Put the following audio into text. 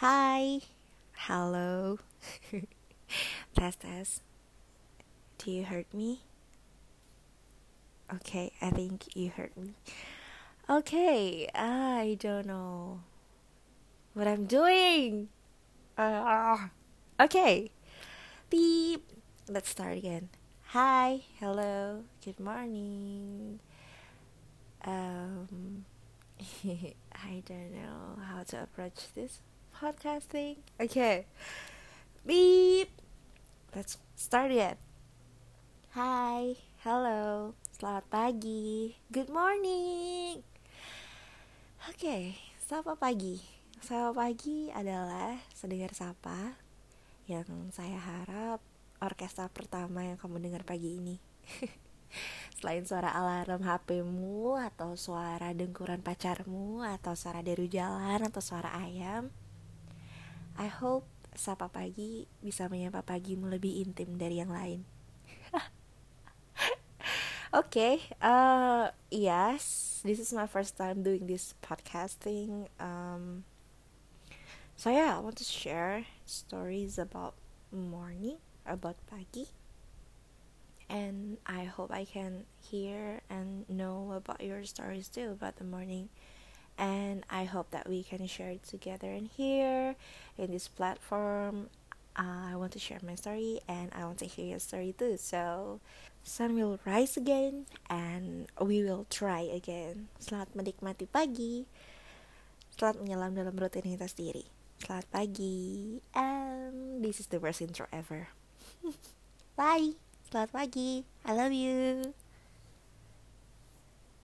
Hi, hello. test test. Do you hurt me? Okay, I think you hurt me. Okay, I don't know what I'm doing. Uh, okay, beep. Let's start again. Hi, hello, good morning. Um, I don't know how to approach this podcasting. Okay. Beep. Let's start it. Hai, hello, selamat pagi, good morning. Oke, okay, selamat pagi. Selamat pagi adalah sedengar sapa yang saya harap orkestra pertama yang kamu dengar pagi ini. Selain suara alarm HPmu atau suara dengkuran pacarmu atau suara deru jalan atau suara ayam, I hope sapa pagi bisa menyapa pagimu lebih intim dari yang lain. okay, uh, yes, this is my first time doing this podcasting. Um, so yeah, I want to share stories about morning, about pagi, and I hope I can hear and know about your stories too about the morning and I hope that we can share it together in here in this platform. Uh, I want to share my story and I want to hear your story too. So, sun will rise again and we will try again. Selamat menikmati pagi. Selamat menyelam dalam rutinitas diri. Selamat pagi. And this is the worst intro ever. Bye. Selamat pagi. I love you.